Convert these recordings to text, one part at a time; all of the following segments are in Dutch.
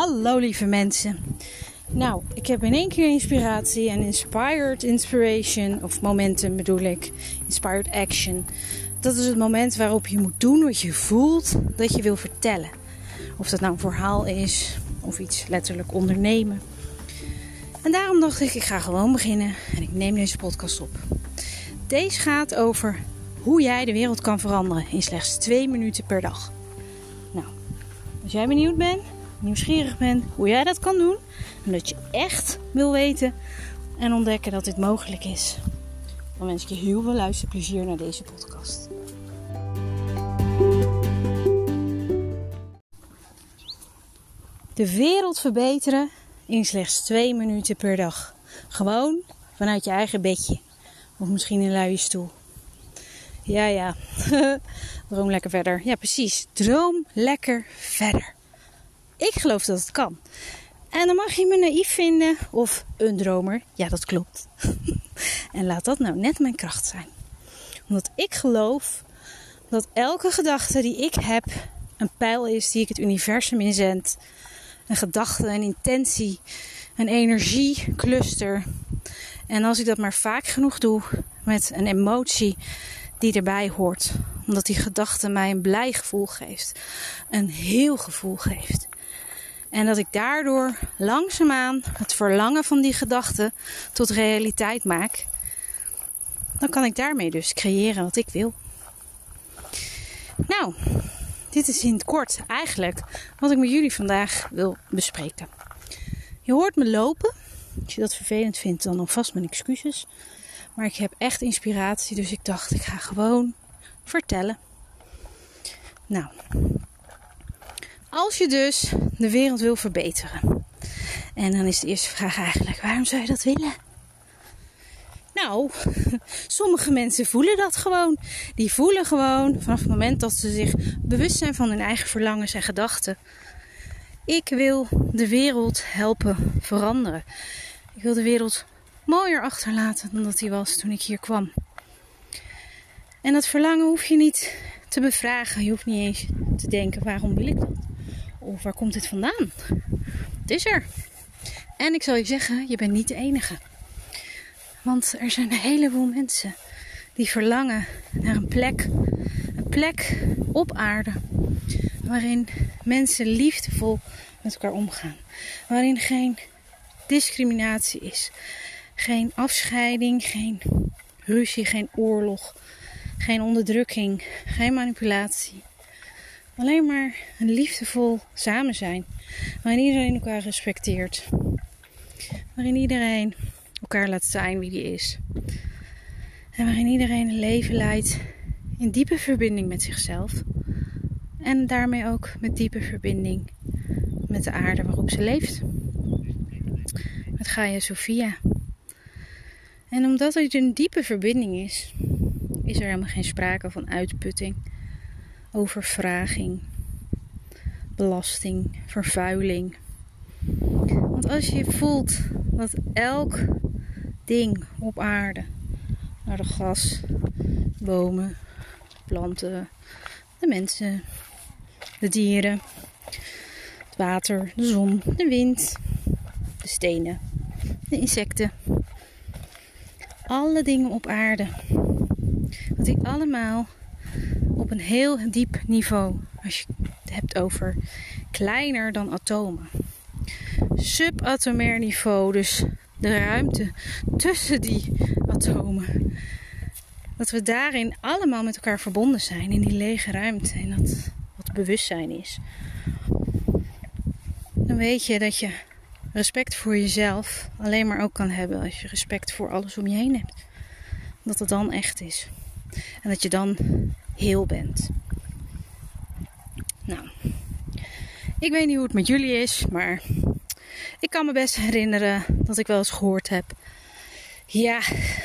Hallo lieve mensen. Nou, ik heb in één keer inspiratie en inspired inspiration, of momentum bedoel ik, inspired action. Dat is het moment waarop je moet doen wat je voelt dat je wil vertellen. Of dat nou een verhaal is of iets letterlijk ondernemen. En daarom dacht ik, ik ga gewoon beginnen en ik neem deze podcast op. Deze gaat over hoe jij de wereld kan veranderen in slechts twee minuten per dag. Nou, als jij benieuwd bent, nieuwsgierig bent hoe jij dat kan doen. En dat je echt wil weten en ontdekken dat dit mogelijk is. Dan wens ik je heel veel luisterplezier naar deze podcast. De wereld verbeteren in slechts twee minuten per dag. Gewoon vanuit je eigen bedje. Of misschien een luie stoel. Ja, ja. Droom lekker verder. Ja, precies. Droom lekker verder. Ik geloof dat het kan. En dan mag je me naïef vinden of een dromer. Ja, dat klopt. en laat dat nou net mijn kracht zijn. Omdat ik geloof dat elke gedachte die ik heb een pijl is die ik het universum inzend. Een gedachte, een intentie, een energiecluster. En als ik dat maar vaak genoeg doe met een emotie die erbij hoort, omdat die gedachte mij een blij gevoel geeft, een heel gevoel geeft, en dat ik daardoor langzaamaan het verlangen van die gedachte tot realiteit maak. Dan kan ik daarmee dus creëren wat ik wil. Nou, dit is in het kort eigenlijk wat ik met jullie vandaag wil bespreken. Je hoort me lopen. Als je dat vervelend vindt, dan alvast mijn excuses. Maar ik heb echt inspiratie, dus ik dacht, ik ga gewoon vertellen. Nou, als je dus de wereld wil verbeteren. En dan is de eerste vraag eigenlijk: waarom zou je dat willen? Nou, sommige mensen voelen dat gewoon. Die voelen gewoon vanaf het moment dat ze zich bewust zijn van hun eigen verlangens en gedachten. Ik wil de wereld helpen veranderen. Ik wil de wereld mooier achterlaten dan dat die was toen ik hier kwam. En dat verlangen hoef je niet te bevragen. Je hoeft niet eens te denken: waarom wil ik dat? Of waar komt dit vandaan? Het is er. En ik zal je zeggen, je bent niet de enige. Want er zijn een heleboel mensen die verlangen naar een plek. Een plek op aarde. Waarin mensen liefdevol met elkaar omgaan. Waarin geen discriminatie is. Geen afscheiding, geen ruzie, geen oorlog. Geen onderdrukking, geen manipulatie. Alleen maar een liefdevol samen zijn. Waarin iedereen elkaar respecteert. Waarin iedereen elkaar laat zijn wie die is. En waarin iedereen een leven leidt in diepe verbinding met zichzelf. En daarmee ook met diepe verbinding met de aarde waarop ze leeft. Met Gaia Sophia. En omdat het een diepe verbinding is, is er helemaal geen sprake van uitputting overvraging, belasting, vervuiling. Want als je voelt dat elk ding op aarde, naar de gas, bomen, planten, de mensen, de dieren, het water, de zon, de wind, de stenen, de insecten, alle dingen op aarde, dat die allemaal op een heel diep niveau. Als je het hebt over kleiner dan atomen. Subatomair niveau, dus de ruimte tussen die atomen. Dat we daarin allemaal met elkaar verbonden zijn in die lege ruimte en dat wat bewustzijn is. Dan weet je dat je respect voor jezelf alleen maar ook kan hebben als je respect voor alles om je heen hebt. Dat het dan echt is. En dat je dan heel bent. Nou, ik weet niet hoe het met jullie is, maar ik kan me best herinneren dat ik wel eens gehoord heb. Ja,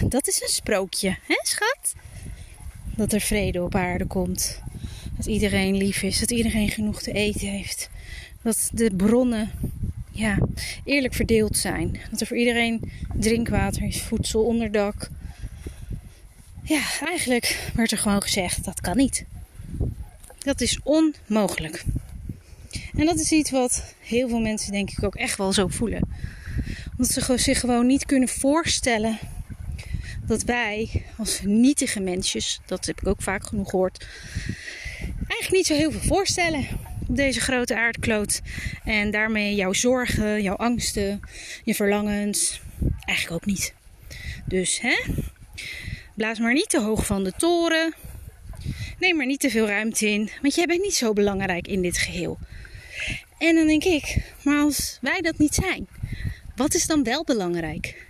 dat is een sprookje, hè schat? Dat er vrede op aarde komt. Dat iedereen lief is, dat iedereen genoeg te eten heeft. Dat de bronnen ja, eerlijk verdeeld zijn. Dat er voor iedereen drinkwater is, voedsel, onderdak, ja, eigenlijk werd er gewoon gezegd dat kan niet. Dat is onmogelijk. En dat is iets wat heel veel mensen denk ik ook echt wel zo voelen. Omdat ze zich gewoon niet kunnen voorstellen dat wij als nietige mensjes, dat heb ik ook vaak genoeg gehoord, eigenlijk niet zo heel veel voorstellen op deze grote aardkloot. En daarmee jouw zorgen, jouw angsten, je verlangens, eigenlijk ook niet. Dus hè, blaas maar niet te hoog van de toren. Neem maar niet te veel ruimte in, want jij bent niet zo belangrijk in dit geheel. En dan denk ik, maar als wij dat niet zijn, wat is dan wel belangrijk?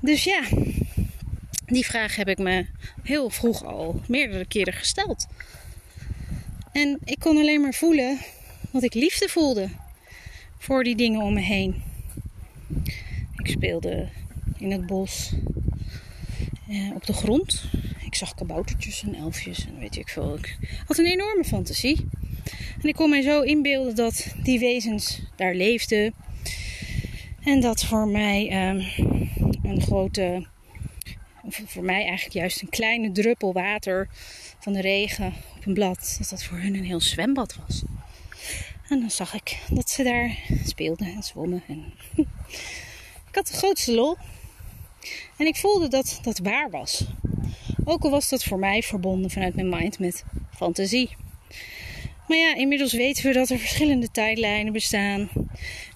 Dus ja, die vraag heb ik me heel vroeg al meerdere keren gesteld. En ik kon alleen maar voelen dat ik liefde voelde voor die dingen om me heen. Ik speelde in het bos eh, op de grond. Ik zag kaboutertjes en elfjes en weet ik veel. Ik had een enorme fantasie. En ik kon mij zo inbeelden dat die wezens daar leefden. En dat voor mij eh, een grote, voor mij eigenlijk juist een kleine druppel water van de regen op een blad, dat dat voor hun een heel zwembad was. En dan zag ik dat ze daar speelden en zwommen. En ik had de grootste lol. En ik voelde dat dat waar was. Ook al was dat voor mij verbonden vanuit mijn mind met fantasie. Maar ja, inmiddels weten we dat er verschillende tijdlijnen bestaan,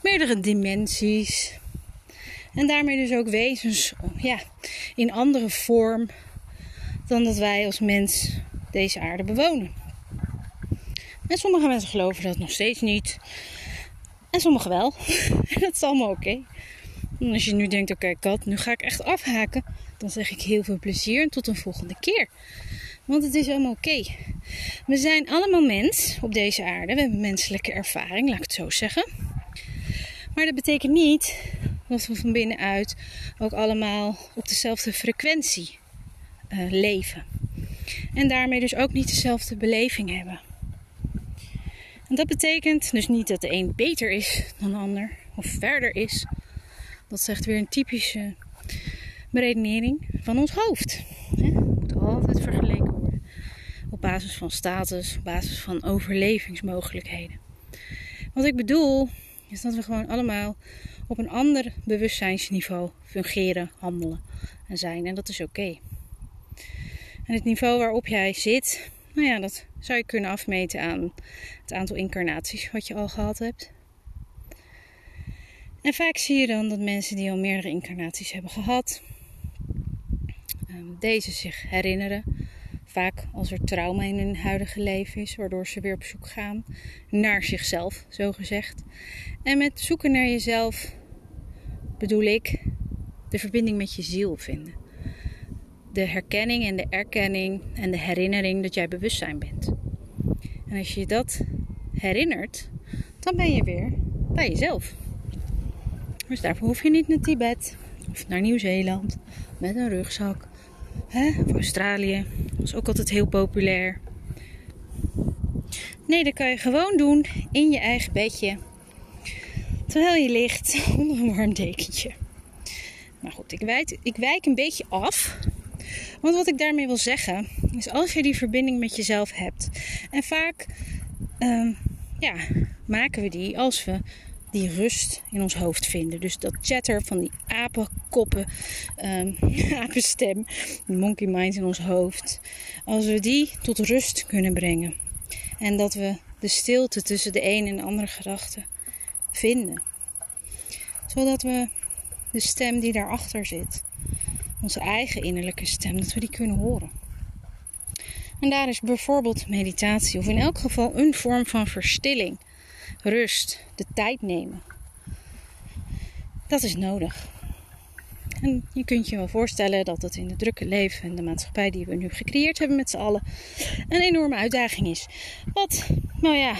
meerdere dimensies. En daarmee dus ook wezens ja, in andere vorm dan dat wij als mens deze aarde bewonen. En sommige mensen geloven dat nog steeds niet. En sommigen wel. dat is allemaal oké. En als je nu denkt, oké kat, nu ga ik echt afhaken. Dan zeg ik heel veel plezier en tot een volgende keer. Want het is allemaal oké. We zijn allemaal mens op deze aarde. We hebben menselijke ervaring, laat ik het zo zeggen. Maar dat betekent niet dat we van binnenuit ook allemaal op dezelfde frequentie uh, leven. En daarmee dus ook niet dezelfde beleving hebben. En dat betekent dus niet dat de een beter is dan de ander of verder is. Dat zegt weer een typische beredenering van ons hoofd. Het moet altijd vergeleken worden op basis van status, op basis van overlevingsmogelijkheden. Wat ik bedoel is dat we gewoon allemaal op een ander bewustzijnsniveau fungeren, handelen en zijn. En dat is oké. En het niveau waarop jij zit, nou ja, dat zou je kunnen afmeten aan het aantal incarnaties wat je al gehad hebt. En vaak zie je dan dat mensen die al meerdere incarnaties hebben gehad, ehm, deze zich herinneren. Vaak als er trauma in hun huidige leven is, waardoor ze weer op zoek gaan naar zichzelf, zo gezegd. En met zoeken naar jezelf bedoel ik de verbinding met je ziel vinden de herkenning en de erkenning en de herinnering dat jij bewustzijn bent. En als je dat herinnert, dan ben je weer bij jezelf. Dus daarvoor hoef je niet naar Tibet of naar Nieuw-Zeeland met een rugzak. Hè? Of Australië, dat is ook altijd heel populair. Nee, dat kan je gewoon doen in je eigen bedje. Terwijl je ligt onder een warm dekentje. Maar goed, ik wijk, ik wijk een beetje af want wat ik daarmee wil zeggen, is als je die verbinding met jezelf hebt. En vaak ehm, ja, maken we die als we die rust in ons hoofd vinden. Dus dat chatter van die apenkoppen, um, apenstem, die monkey mind in ons hoofd. Als we die tot rust kunnen brengen. En dat we de stilte tussen de een en de andere gedachte vinden. Zodat we de stem die daarachter zit, onze eigen innerlijke stem, dat we die kunnen horen. En daar is bijvoorbeeld meditatie, of in elk geval een vorm van verstilling, rust, de tijd nemen. Dat is nodig. En je kunt je wel voorstellen dat het in het drukke leven en de maatschappij die we nu gecreëerd hebben met z'n allen een enorme uitdaging is. Wat, nou ja,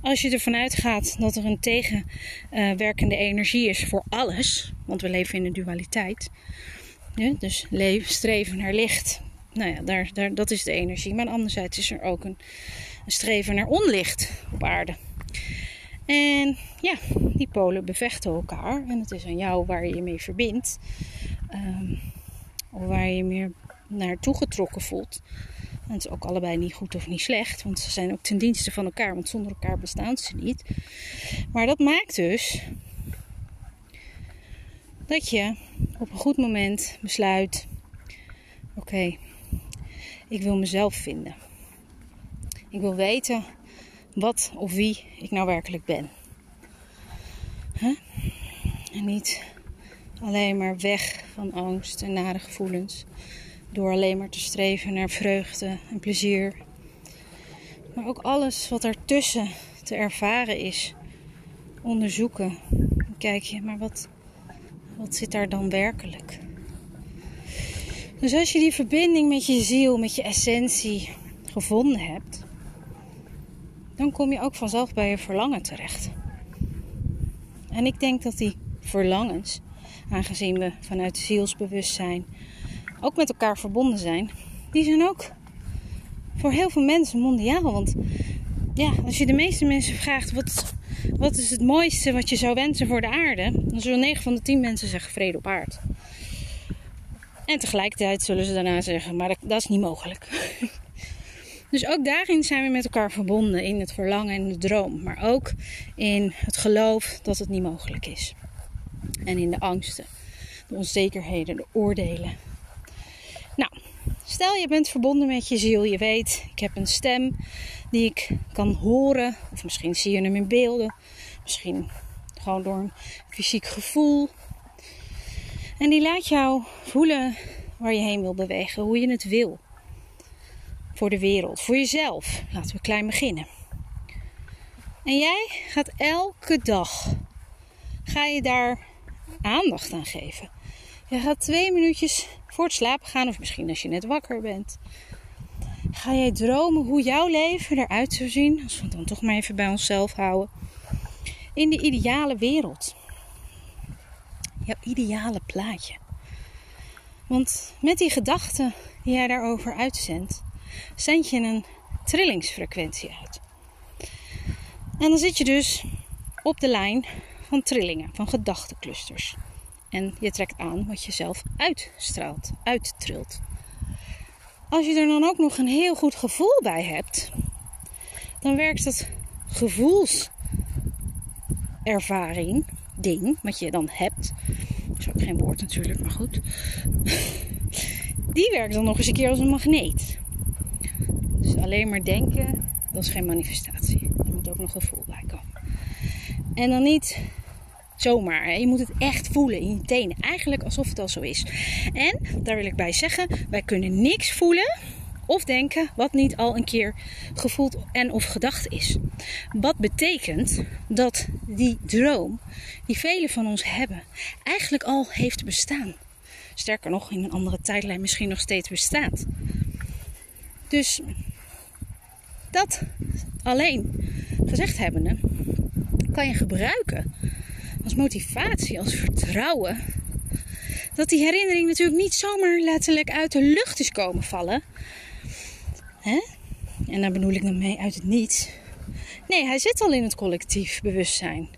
als je ervan uitgaat dat er een tegenwerkende energie is voor alles, want we leven in een dualiteit, dus leven, streven naar licht. Nou ja, daar, daar, dat is de energie. Maar anderzijds is er ook een, een streven naar onlicht op aarde. En ja, die polen bevechten elkaar. En het is aan jou waar je je mee verbindt. Um, of waar je je meer naartoe getrokken voelt. En het is ook allebei niet goed of niet slecht, want ze zijn ook ten dienste van elkaar, want zonder elkaar bestaan ze niet. Maar dat maakt dus dat je op een goed moment besluit: oké, ik wil mezelf vinden. Ik wil weten wat of wie ik nou werkelijk ben. En niet alleen maar weg van angst en nare gevoelens. Door alleen maar te streven naar vreugde en plezier. Maar ook alles wat ertussen te ervaren is. Onderzoeken. Kijk je, maar wat, wat zit daar dan werkelijk? Dus als je die verbinding met je ziel, met je essentie gevonden hebt, dan kom je ook vanzelf bij je verlangen terecht. En ik denk dat die verlangens, aangezien we vanuit zielsbewustzijn ook met elkaar verbonden zijn, die zijn ook voor heel veel mensen mondiaal. Want ja, als je de meeste mensen vraagt wat, wat is het mooiste wat je zou wensen voor de aarde, dan zullen 9 van de 10 mensen zeggen vrede op aarde. En tegelijkertijd zullen ze daarna zeggen, maar dat, dat is niet mogelijk. Dus ook daarin zijn we met elkaar verbonden. In het verlangen en de droom. Maar ook in het geloof dat het niet mogelijk is. En in de angsten, de onzekerheden, de oordelen. Nou, stel je bent verbonden met je ziel. Je weet, ik heb een stem die ik kan horen. Of misschien zie je hem in beelden. Misschien gewoon door een fysiek gevoel. En die laat jou voelen waar je heen wil bewegen, hoe je het wil voor de wereld, voor jezelf. Laten we klein beginnen. En jij gaat elke dag, ga je daar aandacht aan geven. Je gaat twee minuutjes voor het slapen gaan, of misschien als je net wakker bent. Ga jij dromen hoe jouw leven eruit zou zien, als we het dan toch maar even bij onszelf houden. In de ideale wereld. Jouw ideale plaatje. Want met die gedachten die jij daarover uitzendt, zend je een trillingsfrequentie uit. En dan zit je dus op de lijn van trillingen, van gedachtenclusters. En je trekt aan wat je zelf uitstraalt, uittrilt. Als je er dan ook nog een heel goed gevoel bij hebt, dan werkt dat gevoelservaring, ding, wat je dan hebt. Dat is ook geen woord natuurlijk, maar goed. Die werkt dan nog eens een keer als een magneet. Alleen maar denken, dat is geen manifestatie. Er moet ook nog gevoel bij komen. En dan niet zomaar. Je moet het echt voelen in je tenen. Eigenlijk alsof het al zo is. En daar wil ik bij zeggen: wij kunnen niks voelen of denken wat niet al een keer gevoeld en of gedacht is. Wat betekent dat die droom, die velen van ons hebben, eigenlijk al heeft bestaan. Sterker nog, in een andere tijdlijn misschien nog steeds bestaat. Dus dat alleen gezegd hebbende, kan je gebruiken als motivatie, als vertrouwen. Dat die herinnering natuurlijk niet zomaar letterlijk uit de lucht is komen vallen. Hè? En daar bedoel ik dan mee uit het niets. Nee, hij zit al in het collectief bewustzijn.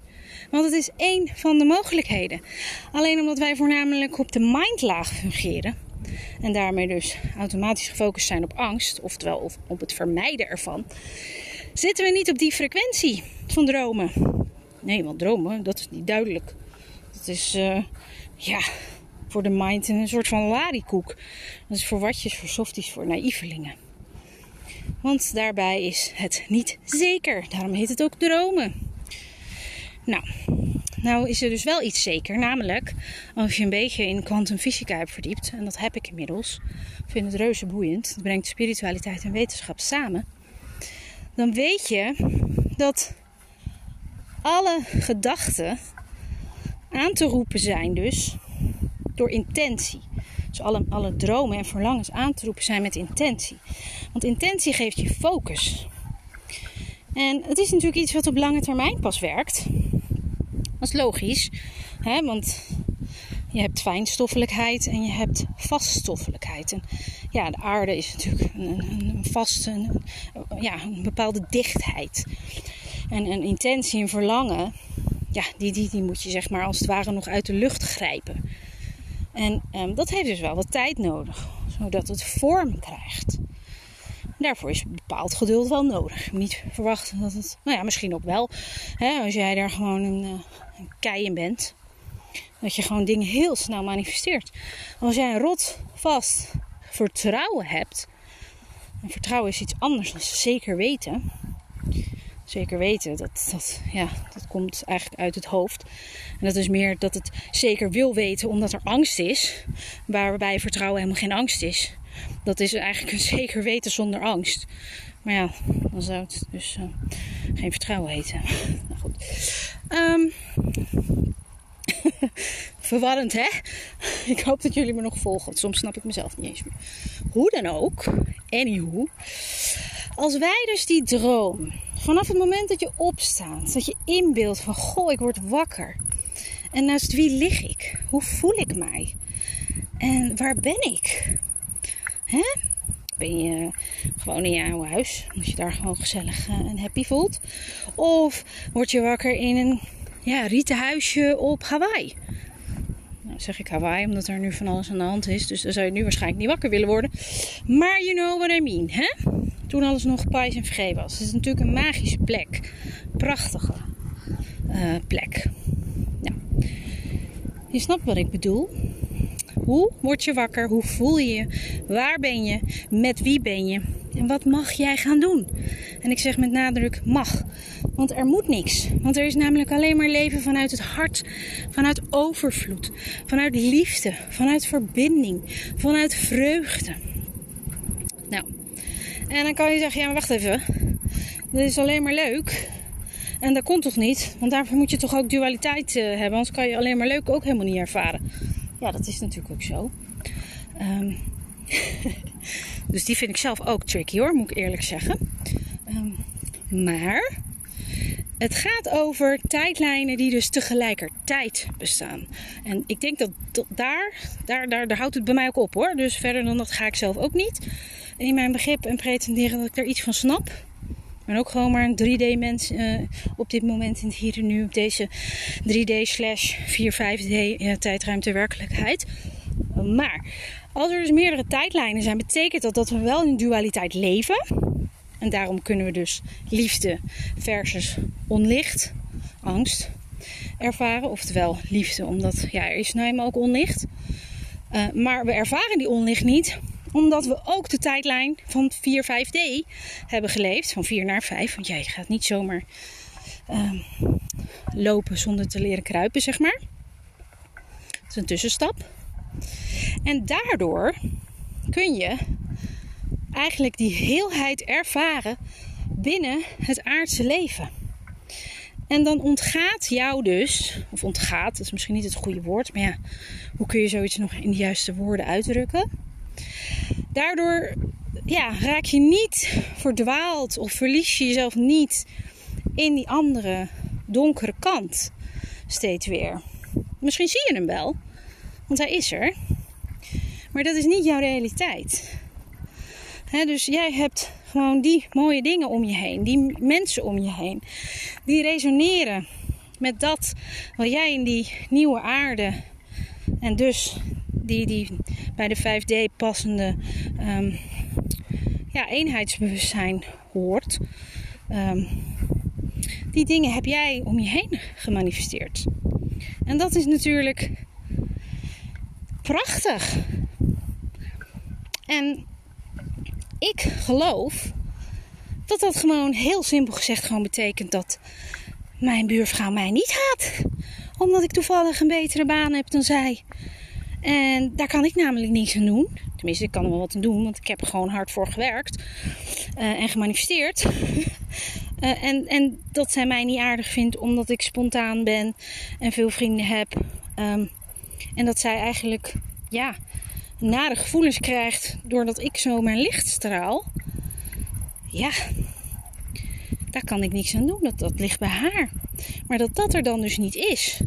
Want het is één van de mogelijkheden. Alleen omdat wij voornamelijk op de mindlaag fungeren, en daarmee dus automatisch gefocust zijn op angst, oftewel op het vermijden ervan, zitten we niet op die frequentie van dromen. Nee, want dromen, dat is niet duidelijk. Dat is, uh, ja, voor de mind een soort van larikoek. Dat is voor watjes, voor softies, voor naïvelingen. Want daarbij is het niet zeker. Daarom heet het ook dromen. Nou, nou is er dus wel iets zeker, namelijk als je een beetje in kwantumfysica hebt verdiept, en dat heb ik inmiddels, vind het reuze boeiend, het brengt spiritualiteit en wetenschap samen, dan weet je dat alle gedachten aan te roepen zijn dus door intentie. Dus alle, alle dromen en verlangens aan te roepen zijn met intentie. Want intentie geeft je focus. En het is natuurlijk iets wat op lange termijn pas werkt. Dat is logisch, hè? want je hebt fijnstoffelijkheid en je hebt vaststoffelijkheid. En ja, de aarde is natuurlijk een, een vaste, een, ja, een bepaalde dichtheid. En een intentie en verlangen, ja, die, die, die moet je zeg maar als het ware nog uit de lucht grijpen. En um, dat heeft dus wel wat tijd nodig, zodat het vorm krijgt. Daarvoor is bepaald geduld wel nodig. Niet verwachten dat het, nou ja, misschien ook wel. Hè, als jij daar gewoon een, een kei in bent. Dat je gewoon dingen heel snel manifesteert. Als jij een rot vast vertrouwen hebt. En vertrouwen is iets anders dan zeker weten. Zeker weten, dat, dat, ja, dat komt eigenlijk uit het hoofd. En dat is meer dat het zeker wil weten omdat er angst is. Waarbij vertrouwen helemaal geen angst is. Dat is eigenlijk een zeker weten zonder angst. Maar ja, dan zou het dus uh, geen vertrouwen heten. nou goed. Um, verwarrend, hè? Ik hoop dat jullie me nog volgen. soms snap ik mezelf niet eens meer. Hoe dan ook, anywho. Als wij dus die droom, vanaf het moment dat je opstaat, dat je inbeeldt van, goh, ik word wakker. En naast wie lig ik? Hoe voel ik mij? En waar ben ik? Hè? Ben je gewoon in je oude huis, omdat je daar gewoon gezellig eh, en happy voelt? Of word je wakker in een ja, rieten huisje op Hawaii? Nou, zeg ik Hawaii, omdat er nu van alles aan de hand is. Dus dan zou je nu waarschijnlijk niet wakker willen worden. Maar you know what I mean, hè? Toen alles nog pais en vergeet was. Het is natuurlijk een magische plek. Prachtige uh, plek. Nou, je snapt wat ik bedoel. Hoe word je wakker? Hoe voel je je? Waar ben je? Met wie ben je? En wat mag jij gaan doen? En ik zeg met nadruk mag. Want er moet niks. Want er is namelijk alleen maar leven vanuit het hart, vanuit overvloed, vanuit liefde, vanuit verbinding, vanuit vreugde. Nou, en dan kan je zeggen: ja, maar wacht even. Dit is alleen maar leuk. En dat komt toch niet? Want daarvoor moet je toch ook dualiteit uh, hebben. Anders kan je alleen maar leuk ook helemaal niet ervaren. Ja, dat is natuurlijk ook zo. Um, dus die vind ik zelf ook tricky hoor, moet ik eerlijk zeggen. Um, maar het gaat over tijdlijnen die dus tegelijkertijd bestaan. En ik denk dat daar, daar, daar, daar houdt het bij mij ook op hoor. Dus verder dan dat ga ik zelf ook niet. In mijn begrip en pretenderen dat ik daar iets van snap. Ben ook gewoon maar een 3D-mens uh, op dit moment in het hier en nu. Op deze 3D slash 4, 5D uh, tijdruimte werkelijkheid. Maar als er dus meerdere tijdlijnen zijn, betekent dat dat we wel in dualiteit leven. En daarom kunnen we dus liefde versus onlicht, angst ervaren. Oftewel liefde, omdat ja, er is nou eenmaal ook onlicht. Uh, maar we ervaren die onlicht niet, omdat we ook de tijdlijn van 4, 5D hebben geleefd. Van 4 naar 5. Want jij gaat niet zomaar uh, lopen zonder te leren kruipen, zeg maar. Dat is een tussenstap. En daardoor kun je eigenlijk die heelheid ervaren binnen het aardse leven. En dan ontgaat jou dus, of ontgaat, dat is misschien niet het goede woord, maar ja, hoe kun je zoiets nog in de juiste woorden uitdrukken? Daardoor ja, raak je niet verdwaald of verlies je jezelf niet in die andere donkere kant steeds weer. Misschien zie je hem wel, want hij is er. Maar dat is niet jouw realiteit. dus jij hebt gewoon die mooie dingen om je heen, die mensen om je heen, die resoneren met dat wat jij in die nieuwe aarde en dus die, die bij de 5D passende um, ja, eenheidsbewustzijn hoort. Um, die dingen heb jij om je heen gemanifesteerd. En dat is natuurlijk prachtig. En ik geloof dat dat gewoon heel simpel gezegd gewoon betekent dat mijn buurvrouw mij niet haat. Omdat ik toevallig een betere baan heb dan zij. En daar kan ik namelijk niets aan doen. Tenminste, ik kan er wel wat aan doen, want ik heb er gewoon hard voor gewerkt uh, en gemanifesteerd. uh, en, en dat zij mij niet aardig vindt omdat ik spontaan ben en veel vrienden heb. Um, en dat zij eigenlijk, ja, nare gevoelens krijgt doordat ik zo mijn licht straal. Ja, daar kan ik niks aan doen. Dat, dat ligt bij haar. Maar dat dat er dan dus niet is.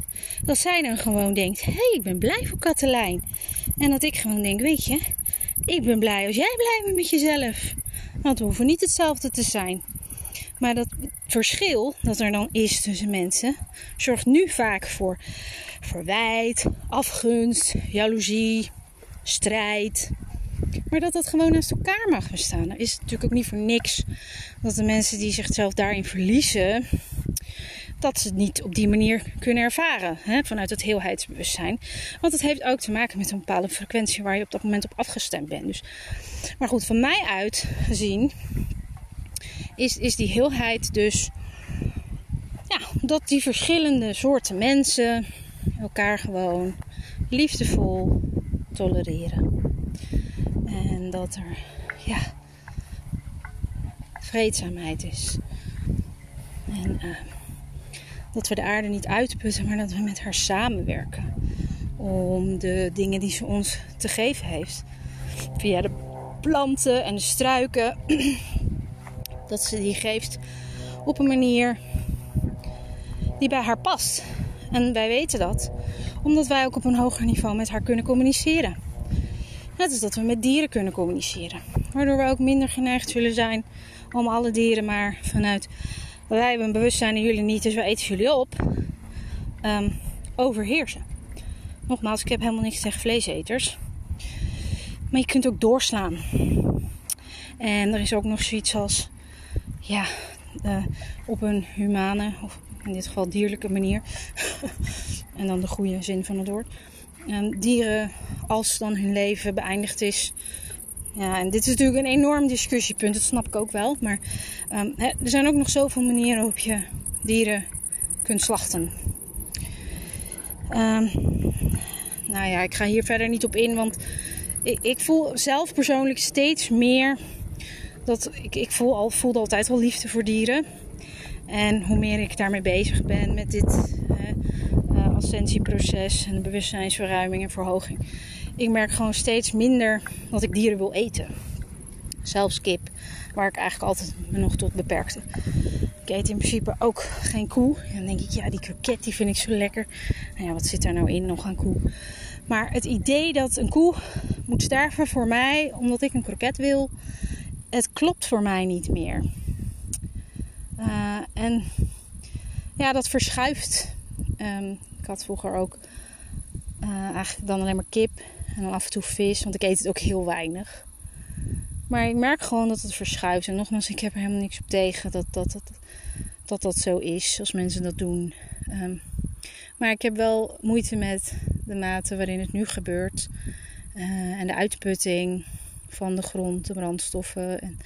Dat zij dan gewoon denkt: hé, hey, ik ben blij voor Katelijn. En dat ik gewoon denk: weet je, ik ben blij als jij blij bent met jezelf. Want we hoeven niet hetzelfde te zijn. Maar dat verschil dat er dan is tussen mensen zorgt nu vaak voor verwijt, afgunst, jaloezie, strijd. Maar dat dat gewoon naast elkaar mag bestaan. Is het natuurlijk ook niet voor niks dat de mensen die zichzelf daarin verliezen, dat ze het niet op die manier kunnen ervaren. Hè, vanuit het heelheidsbewustzijn. Want het heeft ook te maken met een bepaalde frequentie waar je op dat moment op afgestemd bent. Dus, maar goed, van mij uit gezien is, is die heelheid dus ja, dat die verschillende soorten mensen elkaar gewoon liefdevol tolereren. En dat er ja, vreedzaamheid is. En uh, dat we de aarde niet uitputten, maar dat we met haar samenwerken. Om de dingen die ze ons te geven heeft. Via de planten en de struiken. Dat ze die geeft op een manier die bij haar past. En wij weten dat, omdat wij ook op een hoger niveau met haar kunnen communiceren. Net als dat we met dieren kunnen communiceren. Waardoor we ook minder geneigd zullen zijn om alle dieren maar vanuit wij hebben een bewustzijn en jullie niet, dus wij eten jullie op. Um, overheersen. Nogmaals, ik heb helemaal niks tegen vleeseters. Maar je kunt ook doorslaan. En er is ook nog zoiets als, ja, uh, op een humane, of in dit geval dierlijke manier. en dan de goede zin van het woord. Um, dieren, als dan hun leven beëindigd is, ja, en dit is natuurlijk een enorm discussiepunt, dat snap ik ook wel. Maar um, er zijn ook nog zoveel manieren waarop je dieren kunt slachten. Um, nou ja, ik ga hier verder niet op in, want ik, ik voel zelf persoonlijk steeds meer dat ik, ik voel al, voelde altijd al liefde voor dieren. En hoe meer ik daarmee bezig ben met dit en de bewustzijnsverruiming en verhoging, ik merk gewoon steeds minder dat ik dieren wil eten. Zelfs kip, waar ik eigenlijk altijd me nog tot beperkte. Ik eet in principe ook geen koe. En dan denk ik, ja, die kroket die vind ik zo lekker. Nou ja, wat zit daar nou in, nog aan koe? Maar het idee dat een koe moet sterven voor mij, omdat ik een kroket wil, het klopt voor mij niet meer. Uh, en ja, dat verschuift. Ik had vroeger ook uh, eigenlijk dan alleen maar kip. En dan af en toe vis, want ik eet het ook heel weinig. Maar ik merk gewoon dat het verschuift. En nogmaals, ik heb er helemaal niks op tegen dat dat, dat, dat, dat zo is, als mensen dat doen. Um, maar ik heb wel moeite met de mate waarin het nu gebeurt. Uh, en de uitputting van de grond, de brandstoffen en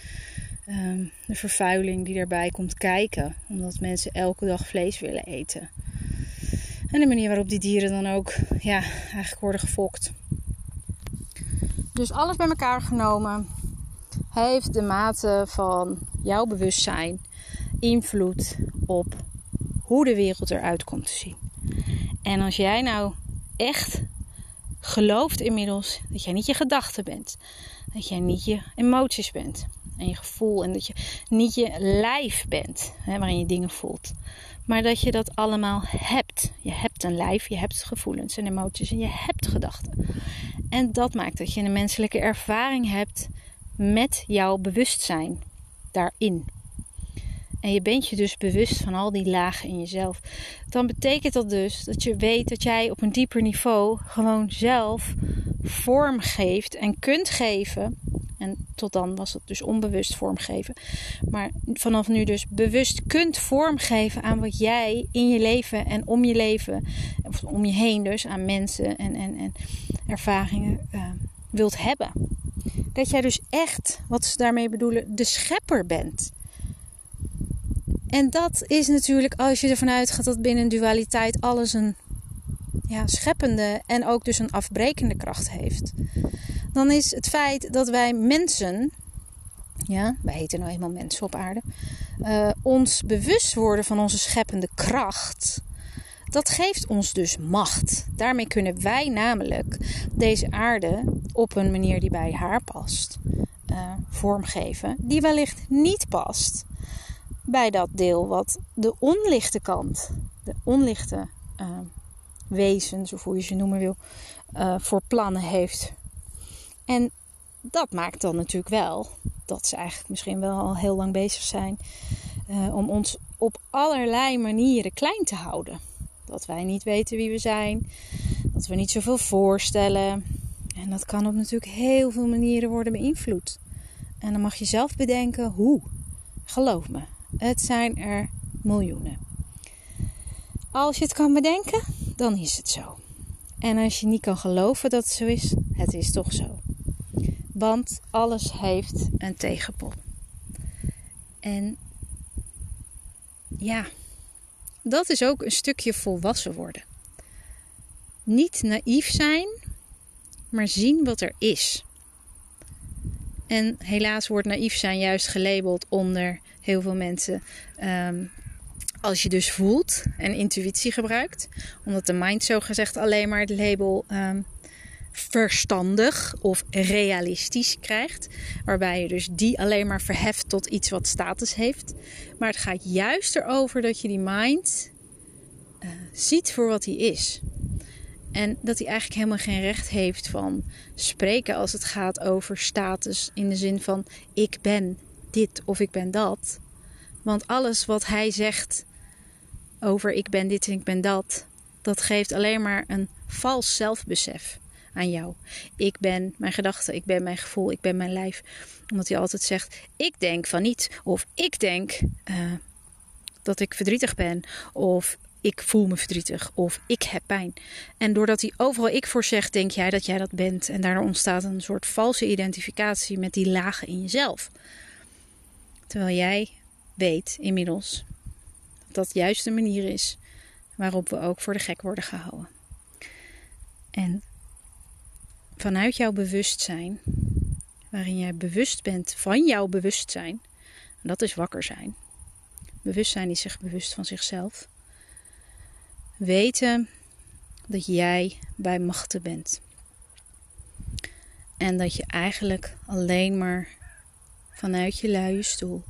um, de vervuiling die daarbij komt kijken. Omdat mensen elke dag vlees willen eten. En de manier waarop die dieren dan ook ja, eigenlijk worden gefokt. Dus alles bij elkaar genomen heeft de mate van jouw bewustzijn invloed op hoe de wereld eruit komt te zien. En als jij nou echt gelooft inmiddels dat jij niet je gedachten bent, dat jij niet je emoties bent en je gevoel en dat je niet je lijf bent hè, waarin je dingen voelt, maar dat je dat allemaal hebt. Je hebt een lijf, je hebt gevoelens en emoties en je hebt gedachten. En dat maakt dat je een menselijke ervaring hebt met jouw bewustzijn daarin. En je bent je dus bewust van al die lagen in jezelf. Dan betekent dat dus dat je weet dat jij op een dieper niveau gewoon zelf vorm geeft en kunt geven. En tot dan was het dus onbewust vormgeven. Maar vanaf nu dus bewust kunt vormgeven aan wat jij in je leven en om je leven, of om je heen dus, aan mensen en, en, en ervaringen uh, wilt hebben. Dat jij dus echt, wat ze daarmee bedoelen, de schepper bent. En dat is natuurlijk, als je ervan uitgaat dat binnen dualiteit alles een ja, scheppende en ook dus een afbrekende kracht heeft. Dan is het feit dat wij mensen, ja, wij heten nou eenmaal mensen op aarde, uh, ons bewust worden van onze scheppende kracht. Dat geeft ons dus macht. Daarmee kunnen wij namelijk deze aarde op een manier die bij haar past uh, vormgeven, die wellicht niet past bij dat deel wat de onlichte kant, de onlichte uh, wezens, of hoe je ze noemen wil, voor plannen heeft. En dat maakt dan natuurlijk wel dat ze eigenlijk misschien wel al heel lang bezig zijn uh, om ons op allerlei manieren klein te houden. Dat wij niet weten wie we zijn, dat we niet zoveel voorstellen, En dat kan op natuurlijk heel veel manieren worden beïnvloed. En dan mag je zelf bedenken hoe. Geloof me, het zijn er miljoenen. Als je het kan bedenken, dan is het zo. En als je niet kan geloven dat het zo is, het is toch zo. Want alles heeft een tegenpol. En ja, dat is ook een stukje volwassen worden. Niet naïef zijn, maar zien wat er is. En helaas wordt naïef zijn juist gelabeld onder heel veel mensen. Ehm, als je dus voelt en intuïtie gebruikt, omdat de mind zo gezegd alleen maar het label ehm, verstandig of realistisch krijgt. Waarbij je dus die alleen maar verheft tot iets wat status heeft. Maar het gaat juist erover dat je die mind uh, ziet voor wat hij is. En dat hij eigenlijk helemaal geen recht heeft van spreken als het gaat over status in de zin van ik ben dit of ik ben dat. Want alles wat hij zegt over ik ben dit en ik ben dat, dat geeft alleen maar een vals zelfbesef aan jou. Ik ben mijn gedachten, ik ben mijn gevoel, ik ben mijn lijf. Omdat hij altijd zegt: ik denk van niet. Of ik denk uh, dat ik verdrietig ben. Of ik voel me verdrietig. Of ik heb pijn. En doordat hij overal ik voor zegt, denk jij dat jij dat bent. En daardoor ontstaat een soort valse identificatie met die lagen in jezelf. Terwijl jij weet inmiddels dat dat juist de manier is waarop we ook voor de gek worden gehouden. En vanuit jouw bewustzijn, waarin jij bewust bent van jouw bewustzijn, en dat is wakker zijn. Bewustzijn is zich bewust van zichzelf. Weten dat jij bij machten bent. En dat je eigenlijk alleen maar vanuit je luie stoel,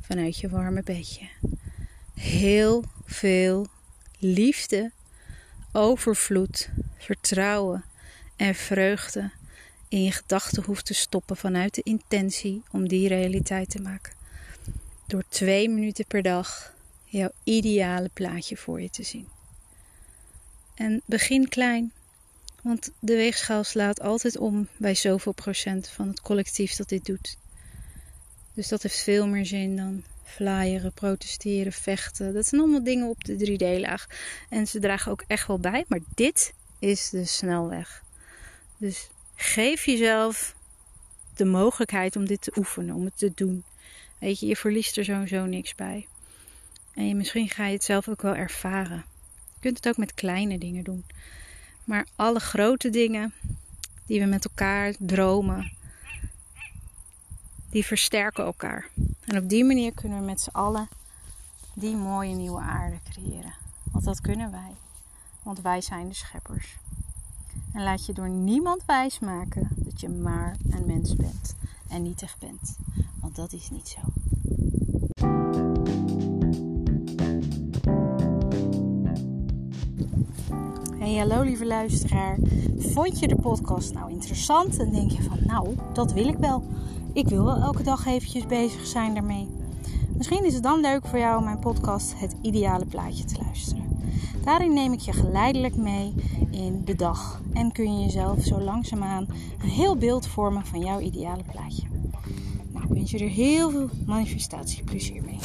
vanuit je warme bedje, heel veel liefde, overvloed, vertrouwen en vreugde in je gedachten hoeft te stoppen vanuit de intentie om die realiteit te maken. Door twee minuten per dag jouw ideale plaatje voor je te zien. En begin klein, want de weegschaal slaat altijd om bij zoveel procent van het collectief dat dit doet. Dus dat heeft veel meer zin dan flyeren, protesteren, vechten. Dat zijn allemaal dingen op de 3D-laag. En ze dragen ook echt wel bij, maar dit is de snelweg. Dus geef jezelf de mogelijkheid om dit te oefenen, om het te doen. Weet je, je verliest er sowieso niks bij. En je, misschien ga je het zelf ook wel ervaren. Je kunt het ook met kleine dingen doen. Maar alle grote dingen die we met elkaar dromen, die versterken elkaar. En op die manier kunnen we met z'n allen die mooie nieuwe aarde creëren. Want dat kunnen wij. Want wij zijn de scheppers. En laat je door niemand wijsmaken dat je maar een mens bent en nietig bent. Want dat is niet zo. Hey, hallo lieve luisteraar. Vond je de podcast nou interessant? En denk je van, nou, dat wil ik wel. Ik wil wel elke dag eventjes bezig zijn daarmee. Misschien is het dan leuk voor jou om mijn podcast Het Ideale Plaatje te luisteren. Daarin neem ik je geleidelijk mee in de dag en kun je jezelf zo langzaamaan een heel beeld vormen van jouw ideale plaatje. Nou, ik wens je er heel veel manifestatieplezier mee.